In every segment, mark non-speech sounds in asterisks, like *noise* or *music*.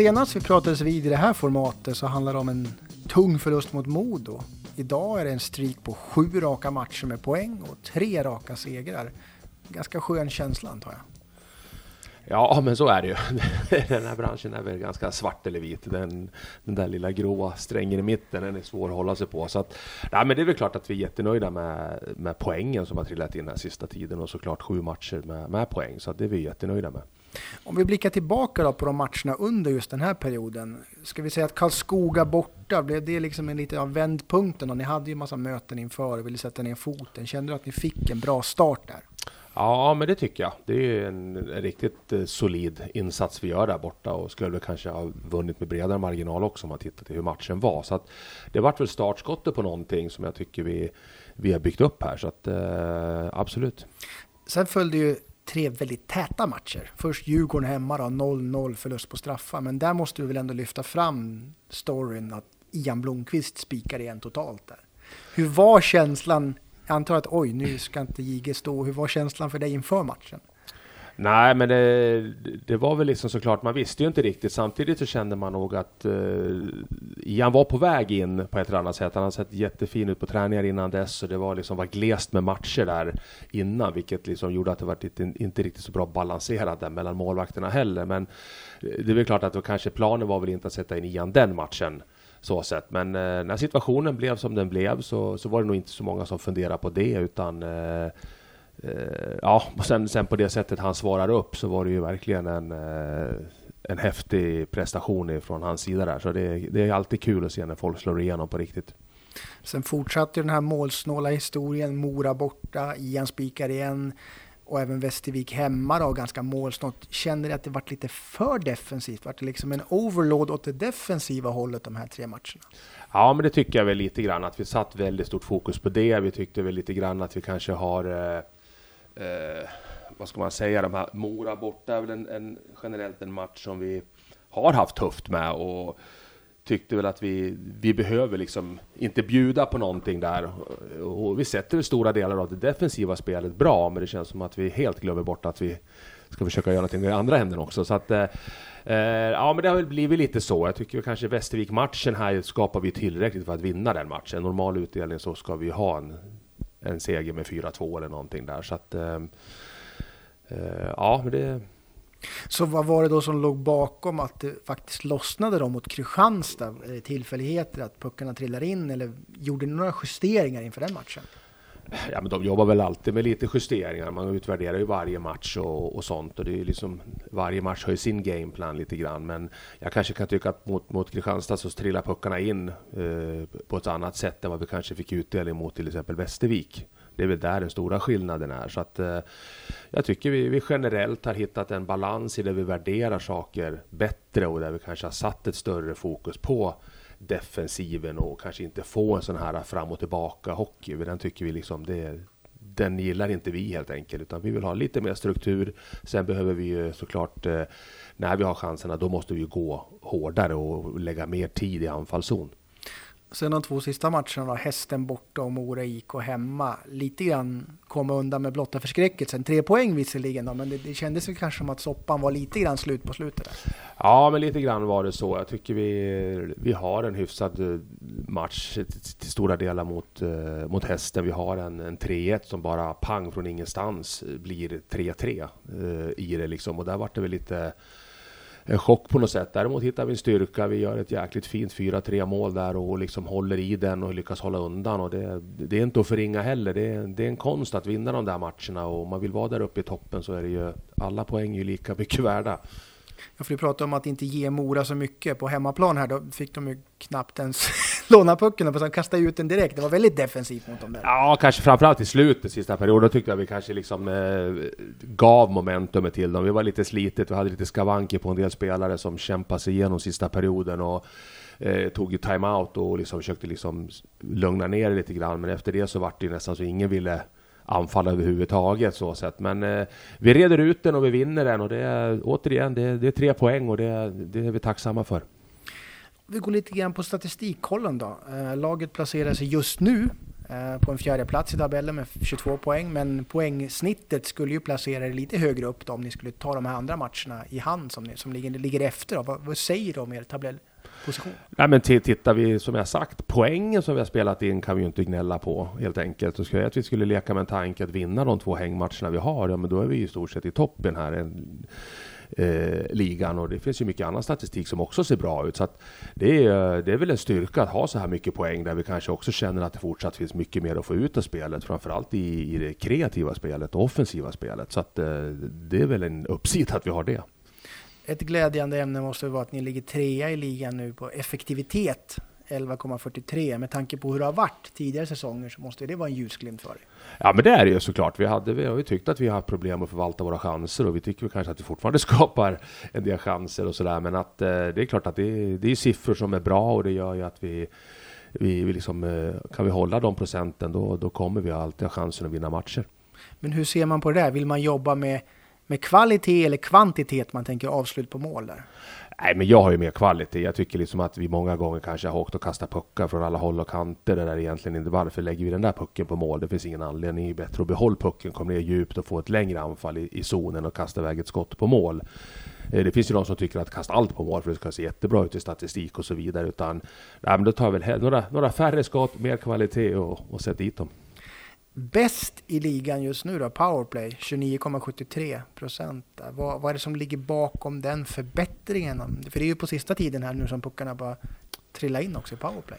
senast vi pratades vid i det här formatet så handlade det om en tung förlust mot Modo. Idag är det en streak på sju raka matcher med poäng och tre raka segrar. Ganska skön känsla antar jag. Ja, men så är det ju. *laughs* Den här branschen är väl ganska svart eller vit. Den, den där lilla gråa strängen i mitten, den är svår att hålla sig på. Så att, nej, men det är väl klart att vi är jättenöjda med, med poängen som har trillat in den här sista tiden och såklart sju matcher med, med poäng. Så att det är vi jättenöjda med. Om vi blickar tillbaka då på de matcherna under just den här perioden. Ska vi säga att Karlskoga borta, blev det liksom en lite av vändpunkten? Och ni hade ju massa möten inför och ville sätta ner foten. Kände du att ni fick en bra start där? Ja, men det tycker jag. Det är en, en riktigt eh, solid insats vi gör där borta och skulle väl kanske ha vunnit med bredare marginal också om man tittar till hur matchen var. Så att det vart väl startskottet på någonting som jag tycker vi, vi har byggt upp här. Så att eh, absolut. Sen följde ju tre väldigt täta matcher. Först Djurgården hemma då, 0-0 förlust på straffar. Men där måste du väl ändå lyfta fram storyn att Ian Blomqvist spikar igen totalt där. Hur var känslan jag antar att oj, nu ska inte JG stå. Hur var känslan för dig inför matchen? Nej, men det, det, var väl liksom såklart, man visste ju inte riktigt. Samtidigt så kände man nog att eh, Ian var på väg in på ett eller annat sätt. Han hade sett jättefin ut på träningar innan dess och det var liksom var glest med matcher där innan, vilket liksom gjorde att det var inte, inte riktigt så bra balanserat där mellan målvakterna heller. Men eh, det är väl klart att då kanske planen var väl inte att sätta in Ian den matchen så sett. Men eh, när situationen blev som den blev så, så var det nog inte så många som funderade på det utan eh, ja, och sen, sen på det sättet han svarar upp så var det ju verkligen en, eh, en häftig prestation från hans sida där. Så det, det är alltid kul att se när folk slår igenom på riktigt. Sen fortsatte den här målsnåla historien, Mora borta, Ian spikar igen och även Västervik hemma då, ganska målsnålt. Känner ni att det varit lite för defensivt? Vart det liksom en overload åt det defensiva hållet de här tre matcherna? Ja, men det tycker jag väl lite grann att vi satt väldigt stort fokus på det. Vi tyckte väl lite grann att vi kanske har eh, eh, vad ska man säga, de här Mora borta är väl en, en, generellt en match som vi har haft tufft med och tyckte väl att vi, vi behöver liksom inte bjuda på någonting där. Och vi sätter stora delar av det defensiva spelet bra, men det känns som att vi helt glömmer bort att vi ska försöka göra någonting i andra änden också. Så att, eh, eh ja, men det har väl blivit lite så. Jag tycker kanske Västervik-matchen här skapar vi tillräckligt för att vinna den matchen. Normal utdelning så ska vi ha en, en seger med 4-2 eller någonting där. Så att, eh, eh ja, det så vad var det då som låg bakom att det faktiskt lossnade då mot Kristianstad? Är det tillfälligheter att puckarna trillar in eller gjorde ni några justeringar inför den matchen? Ja, men de jobbar väl alltid med lite justeringar. Man utvärderar ju varje match och, och sånt. Och det är liksom, varje match har ju sin gameplan lite grann. Men jag kanske kan tycka att mot, mot Kristianstad så trillar puckarna in eh, på ett annat sätt än vad vi kanske fick utdelning mot till exempel Västervik. Det är väl där den stora skillnaden är. Så att, eh, jag tycker vi, vi, generellt har hittat en balans i där vi värderar saker bättre och där vi kanske har satt ett större fokus på defensiven och kanske inte få en sån här fram och tillbaka hockey. Den tycker vi liksom det, den gillar inte vi helt enkelt, utan vi vill ha lite mer struktur. Sen behöver vi ju såklart, eh, när vi har chanserna, då måste vi gå hårdare och lägga mer tid i anfallszon. Sen de två sista matcherna då, Hästen borta och Mora IK hemma. Lite grann komma undan med blotta förskräckelsen. Tre poäng visserligen då, men det, det kändes väl kanske som att soppan var lite grann slut på slutet. Där. Ja, men lite grann var det så. Jag tycker vi, vi har en hyfsad eh, match till stora delar mot, eh, mot Hästen. Vi har en, en 3-1 som bara pang från ingenstans eh, blir 3-3 i det liksom. Och där var det väl lite en chock på något sätt. Däremot hittar vi en styrka. Vi gör ett jäkligt fint 4-3 mål där och liksom håller i den och lyckas hålla undan. Och det, det är inte att förringa heller. Det är, det är en konst att vinna de där matcherna och om man vill vara där uppe i toppen så är det ju alla poäng är ju lika mycket *laughs* värda. Ja, för du pratade om att inte ge Mora så mycket på hemmaplan här. Då fick de ju knappt ens *laughs* låna pucken och kastade ut den direkt. Det var väldigt defensivt mot dem där. Ja, kanske framförallt i slutet, sista perioden. Då tyckte jag vi kanske liksom eh, gav momentumet till dem. Vi var lite slitet, vi hade lite skavanker på en del spelare som kämpade sig igenom sista perioden. Och, eh, tog ju timeout och liksom försökte liksom lugna ner det lite grann. Men efter det så var det nästan så ingen ville anfall överhuvudtaget. Så sett. Men eh, vi reder ut den och vi vinner den och det är återigen det, det är tre poäng och det, det är vi tacksamma för. Vi går lite grann på statistikkollen då. Eh, laget placerar sig just nu eh, på en fjärde plats i tabellen med 22 poäng. Men poängsnittet skulle ju placera er lite högre upp då, om ni skulle ta de här andra matcherna i hand som, ni, som ligger, ligger efter. Då. Vad, vad säger du om er position? Nej men tittar vi som jag sagt, poängen som vi har spelat in kan vi ju inte gnälla på helt enkelt. Och skulle jag att vi skulle leka med en tanke att vinna de två hängmatcherna vi har, ja men då är vi i stort sett i toppen här eh, ligan och det finns ju mycket annan statistik som också ser bra ut. Så det, är, det är väl en styrka att ha så här mycket poäng där vi kanske också känner att det fortsatt finns mycket mer att få ut av spelet, framförallt i, i det kreativa spelet och offensiva spelet. Så att, eh, det är väl en uppsida att vi har det. Ett glädjande ämne måste vara att ni ligger trea i ligan nu på effektivitet 11,43. Med tanke på hur det har varit tidigare säsonger så måste det vara en ljusglimt för er. Ja, men det är det ju såklart. Vi, hade, vi har ju tyckt att vi har haft problem att förvalta våra chanser och vi tycker kanske att vi fortfarande *laughs* skapar en del chanser och sådär. Men att eh, det är klart att det, det är siffror som är bra och det gör ju att vi vi, vi liksom, eh, kan vi hålla de procenten då, då kommer vi alltid ha chansen att vinna matcher. Men hur ser man på det där? Vill man jobba med, med kvalitet eller kvantitet man tänker avslut på mål där? Nej, men jag har ju mer kvalitet. Jag tycker liksom att vi många gånger kanske har åkt och kastat puckar från alla håll och kanter. Det där egentligen inte. Varför lägger vi den där pucken på mål? Det finns ingen anledning. Det är bättre att behålla pucken, komma ner djupt och få ett längre anfall i, i zonen och kasta iväg ett skott på mål. Eh, det finns ju de som tycker att kasta allt på mål för det ska se jättebra ut i statistik och så vidare. Utan, nej, men då tar jag väl några, några färre skott, mer kvalitet och, och sätt dit dem. Bäst i ligan just nu då, powerplay, 29,73 procent. Vad, vad är det som ligger bakom den förbättringen? För det är ju på sista tiden här nu som puckarna bara trillar in också i powerplay.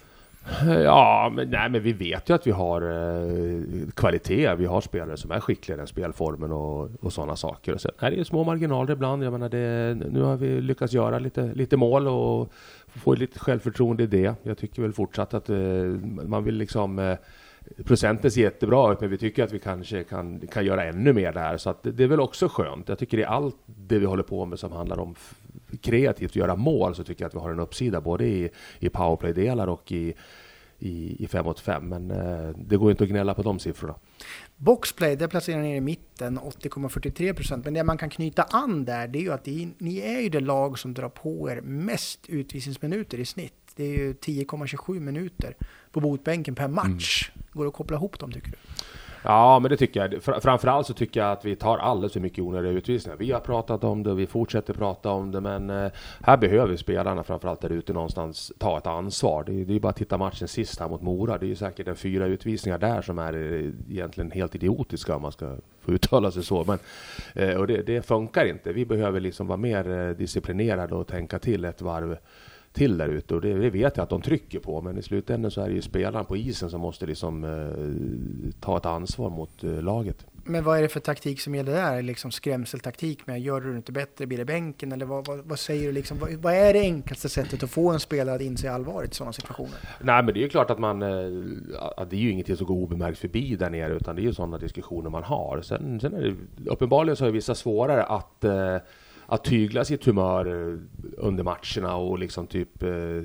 Ja, men, nej, men vi vet ju att vi har eh, kvalitet. Vi har spelare som är skickliga i den spelformen och, och sådana saker. Och sen är det ju små marginaler ibland. Jag menar det, nu har vi lyckats göra lite, lite mål och få lite självförtroende i det. Jag tycker väl fortsatt att eh, man vill liksom eh, procenten ser jättebra ut, men vi tycker att vi kanske kan, kan göra ännu mer där. Så att det, det är väl också skönt. Jag tycker i allt det vi håller på med som handlar om kreativt, göra mål, så tycker jag att vi har en uppsida både i, i powerplay-delar och i, i, i 5 mot 5. Men eh, det går inte att gnälla på de siffrorna. Boxplay, där placerar ni er i mitten, 80,43 procent. Men det man kan knyta an där, det är ju att ni, ni är ju det lag som drar på er mest utvisningsminuter i snitt. Det är ju 10,27 minuter på botbänken per match. Mm. Går det att koppla ihop dem tycker du? Ja, men det tycker jag. Framförallt så tycker jag att vi tar alldeles för mycket onödiga utvisningar. Vi har pratat om det och vi fortsätter prata om det, men eh, här behöver spelarna framförallt där ute någonstans ta ett ansvar. Det är ju bara att titta matchen sist här mot Mora. Det är ju säkert en fyra utvisningar där som är eh, egentligen helt idiotiska om man ska få uttala sig så. Men, eh, och det, det funkar inte. Vi behöver liksom vara mer disciplinerade och tänka till ett varv till där ute och det, det, vet jag att de trycker på men i slutändan så är det ju spelaren på isen som måste liksom eh, ta ett ansvar mot eh, laget. Men vad är det för taktik som gäller där? Liksom skrämseltaktik med gör du det inte bättre, blir det bänken? Eller vad, vad, vad säger du? Liksom, vad, vad, är det enklaste sättet att få en spelare att inse allvaret i sådana situationer? Nej, men det är ju klart att man... Eh, det är ju ingenting som går obemärkt förbi där nere, utan det är ju sådana diskussioner man har. Sen, sen är det, uppenbarligen så är vissa svårare att eh, att tygla sitt humör eh, under matcherna och liksom typ eh,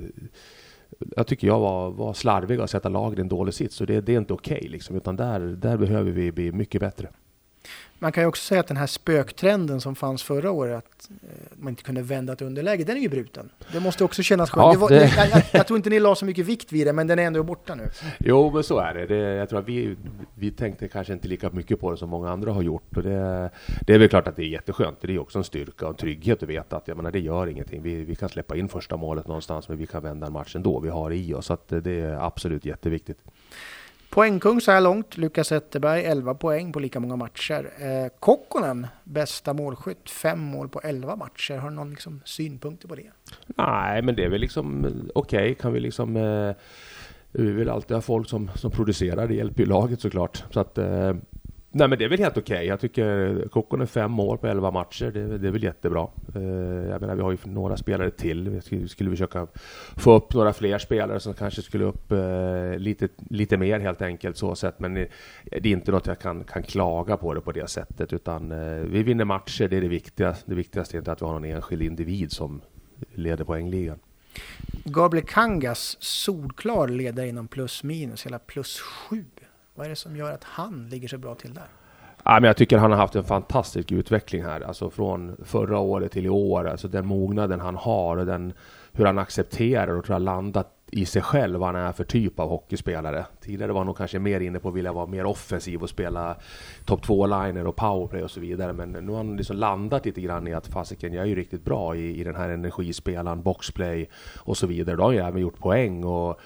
jag tycker jag var, var slarvig och sätta laget i en dålig sits. och det, det är inte okej okay, liksom, utan där, där behöver vi bli mycket bättre. Man kan ju också säga att den här spöktrenden som fanns förra året, att eh, man inte kunde vända ett underläge, den är ju bruten. Det måste också kännas skönt. Ja, det... jag, jag, jag, tror inte ni la så mycket vikt vid det, men den är ändå borta nu. Jo, men så är det. det jag tror att vi, vi tänkte kanske inte lika mycket på det som många andra har gjort. Och det, det är väl klart att det är jätteskönt. Det är också en styrka och en trygghet att veta att jag menar, det gör ingenting. Vi, vi kan släppa in första målet någonstans, men vi kan vända matchen då. Vi har i oss, så det är absolut jätteviktigt. Poängkung så här långt, Lukas Zetterberg 11 poäng på lika många matcher. Eh, Kokkonen, bästa målskytt, 5 mål på 11 matcher. Har du någon liksom synpunkter på det? Nej, men det är väl liksom eh, okej. Okay. Kan vi liksom... Eh, vi vill alltid ha folk som, som producerar, det hjälper ju laget såklart. Så att, eh, Nej men det är väl helt okej. Okay. Jag tycker Kokon är fem mål på elva matcher. Det, det är väl jättebra. Eh, jag menar vi har ju några spelare till. Vi skulle, skulle försöka få upp några fler spelare som kanske skulle upp eh, lite, lite mer helt enkelt så sett. Men eh, det, är inte något jag kan, kan klaga på det på det sättet. Utan eh, vi vinner matcher, det är det viktigaste. Det viktigaste är inte att vi har någon enskild individ som leder poängligan. Gabriel Kangas solklar ledare inom plus minus, hela plus sju. Vad är det som gör att han ligger så bra till där? Ja, men jag tycker han har haft en fantastisk utveckling här, alltså från förra året till i år. Alltså den mognaden han har och den, hur han accepterar och tror jag landat i sig själv vad han är för typ av hockeyspelare. Tidigare var han nog kanske mer inne på att vilja vara mer offensiv och spela topp 2-liner och powerplay och så vidare. Men nu har han liksom landat lite grann i att fasiken, jag är ju riktigt bra i, i den här energispelaren, boxplay och så vidare. Då har han ju även gjort poäng och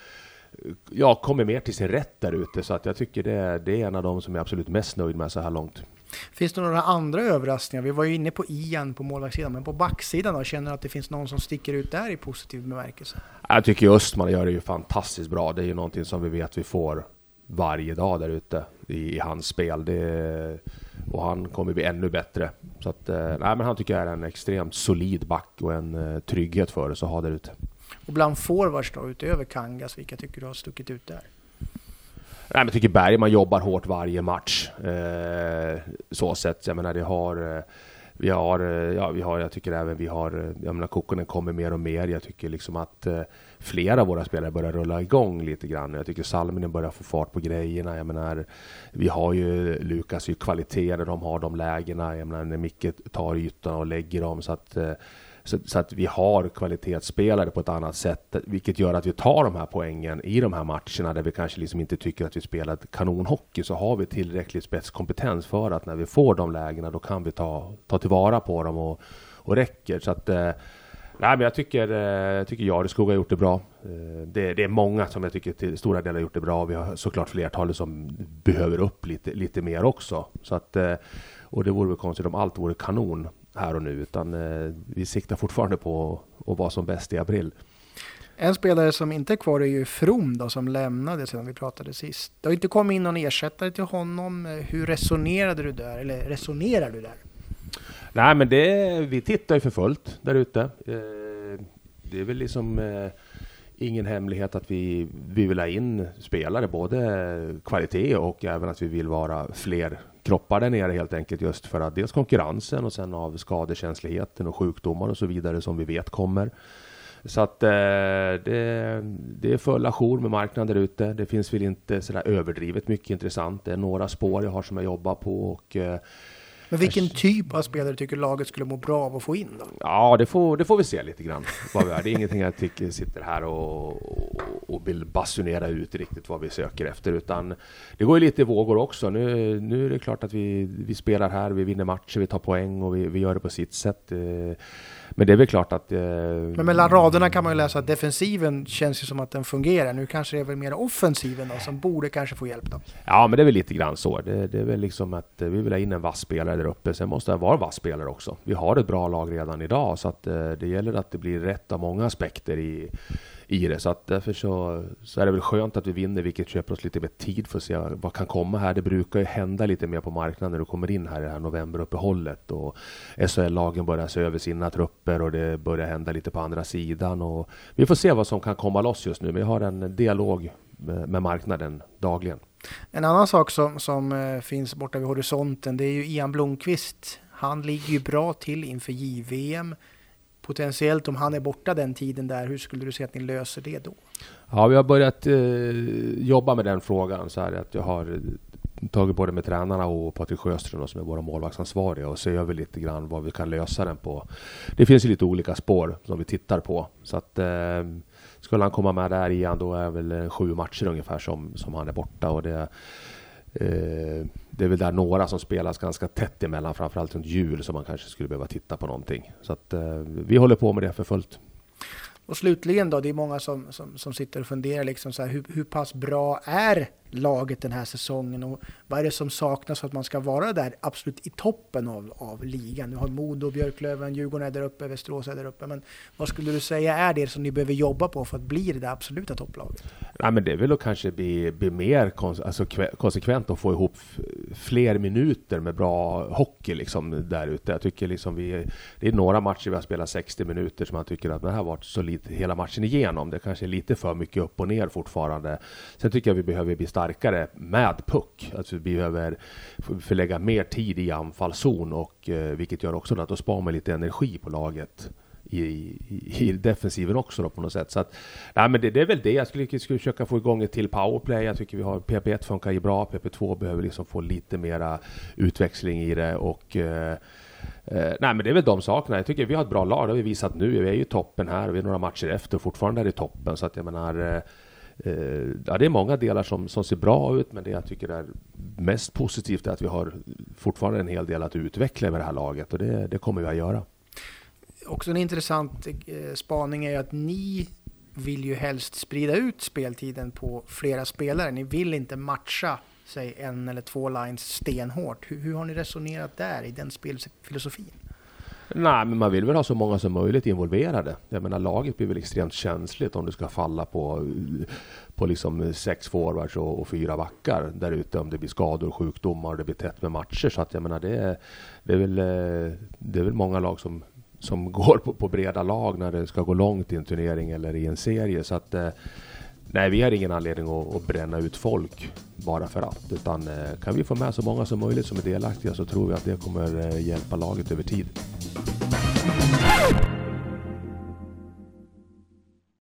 ja, kommer mer till sin rätt där ute. Så att jag tycker det, det är en av de som jag är absolut mest nöjd med så här långt. Finns det några andra överraskningar? Vi var ju inne på Ian på målvaktssidan, men på backsidan då? Känner du att det finns någon som sticker ut där i positiv bemärkelse? Jag tycker Östman gör det ju fantastiskt bra. Det är ju någonting som vi vet vi får varje dag där ute i, i, hans spel. Det, och han kommer bli ännu bättre. Så att, eh, nej, men han tycker jag är en extremt solid back och en uh, trygghet för oss att ha där ute. Och bland forwards då, utöver Kangas, vilka tycker du har stuckit ut där? Nej, men jag tycker Bergman jobbar hårt varje match. Eh, så sett. Jag menar, det har... Eh, vi har, eh, ja, vi har, jag tycker även vi har, eh, jag menar Kokkonen kommer mer och mer. Jag tycker liksom att eh, flera av våra spelare börjar rulla igång lite grann. Jag tycker Salminen börjar få fart på grejerna. Jag menar, vi har ju Lukas i kvaliteter, de har de lägena. Jag menar när Micke tar ytorna och lägger dem så att eh, så, så, att vi har kvalitetsspelare på ett annat sätt, vilket gör att vi tar de här poängen i de här matcherna där vi kanske liksom inte tycker att vi spelar kanonhockey, så har vi tillräcklig spetskompetens för att när vi får de lägena, då kan vi ta, ta tillvara på dem och, och räcker. Så att, eh, Nej, men jag tycker, eh, jag tycker Jareskog har gjort det bra. Eh, det, det, är många som jag tycker till stora delar har gjort det bra. Vi har såklart flertalet som behöver upp lite, lite mer också. Så att, eh, och det vore väl konstigt om allt vore kanon här och nu, utan eh, vi siktar fortfarande på att vara som bäst i april. En spelare som inte är kvar är ju From då, som lämnade sedan vi pratade sist. Det har inte kommit in någon ersättare till honom. Hur resonerade du där? Eller resonerar du där? Nej, men det, vi tittar ju för fullt där ute. Eh, det är väl liksom eh, ingen hemlighet att vi, vi vill ha in spelare, både kvalitet och även att vi vill vara fler kroppar där nere helt enkelt just för att dels konkurrensen och sen av skadekänsligheten och sjukdomar och så vidare som vi vet kommer. Så att eh, det, det är full ajour med marknaden där ute. Det finns väl inte sådär överdrivet mycket intressant. Det är några spår jag har som jag jobbar på och eh, men vilken typ av spelare tycker laget skulle må bra av att få in då? Ja, det får, det får vi se lite grann vad vi är. Det är ingenting jag tycker sitter här och, och, och vill basunera ut riktigt vad vi söker efter, utan det går ju lite i vågor också. Nu, nu är det klart att vi, vi spelar här, vi vinner matcher, vi tar poäng och vi, vi gör det på sitt sätt. Eh, men det är väl klart att... Eh, men mellan raderna kan man ju läsa att defensiven känns ju som att den fungerar. Nu kanske det är väl mer offensiven då, som borde kanske få hjälp då? Ja, men det är väl lite grann så. Det, det är väl liksom att eh, vi vill ha in en vass spelare där uppe. Sen måste det vara vass spelare också. Vi har ett bra lag redan idag, så att eh, det gäller att det blir rätt av många aspekter i i det. Så att därför så, så är det väl skönt att vi vinner, vilket köper oss lite mer tid för att se vad kan komma här. Det brukar ju hända lite mer på marknaden när du kommer in här i det här novemberuppehållet och SHL-lagen börjar se över sina trupper och det börjar hända lite på andra sidan. Och vi får se vad som kan komma loss just nu, men har en dialog med, marknaden dagligen. En annan sak som, som eh, finns borta vid horisonten, det är ju Ian Blomqvist. Han ligger ju bra till inför JVM potentiellt om han är borta den tiden där, hur skulle du säga att ni löser det då? Ja, vi har börjat eh, jobba med den frågan så här att jag har eh, tagit både med tränarna och Patrik Sjöström som är våra målvaktsansvariga och ser över lite grann vad vi kan lösa den på. Det finns ju lite olika spår som vi tittar på så att eh, skulle han komma med där igen då är väl eh, sju matcher ungefär som, som han är borta och det Eh, det är väl där några som spelas ganska tätt emellan, framförallt runt jul, som man kanske skulle behöva titta på någonting. Så att eh, vi håller på med det för fullt. Och slutligen då, det är många som, som, som sitter och funderar liksom så här, hur, hur pass bra är laget den här säsongen och vad är det som saknas för att man ska vara där absolut i toppen av, av ligan? Nu har Modo, Björklöven, Djurgården är där uppe, Västerås är där uppe, men vad skulle du säga är det som ni behöver jobba på för att bli det där absoluta topplaget? Nej, men det är väl att kanske bli, bli mer kons alltså, konsekvent och få ihop fler minuter med bra hockey liksom där ute. Jag tycker liksom vi, det är några matcher vi har spelat 60 minuter som man tycker att det här har varit solid hela matchen igenom. Det kanske är lite för mycket upp och ner fortfarande. Sen tycker jag vi behöver bli starkare starkare med puck. Alltså vi behöver förlägga mer tid i anfallszon och eh, vilket gör också att då spar man lite energi på laget i, i, i defensiven också då på något sätt. Så att, nej, men det, det är väl det. Jag skulle, skulle försöka få igång ett till powerplay. Jag tycker vi har PP1 funkar ju bra. PP2 behöver liksom få lite mera utväxling i det och eh, Eh, nej men det är väl de sakerna. Jag tycker vi har ett bra lag, det har vi visat nu. Vi är ju toppen här, vi är några matcher efter och fortfarande är i toppen. Så att jag menar, eh, Eh, ja, det är många delar som, som ser bra ut, men det jag tycker är mest positivt är att vi har fortfarande en hel del att utveckla med det här laget och det, det kommer vi att göra. Också en intressant eh, spaning är att ni vill ju helst sprida ut speltiden på flera spelare. Ni vill inte matcha säg en eller två lines stenhårt. Hur, hur har ni resonerat där i den spelfilosofin? Nej, men man vill väl ha så många som möjligt involverade. Jag menar, laget blir väl extremt känsligt om du ska falla på, på liksom sex forwards och, och fyra backar där ute. Om det blir skador, sjukdomar och det blir tätt med matcher. Så att jag menar, det är, det är, väl, eh, det är väl många lag som, som *laughs* går på, på breda lag när det ska gå långt i en turnering eller i en serie. Så att eh, Nej, vi har ingen anledning att, att, bränna ut folk bara för att. Utan eh, kan vi få med så många som möjligt som är delaktiga så tror vi att det kommer eh, hjälpa laget över tid.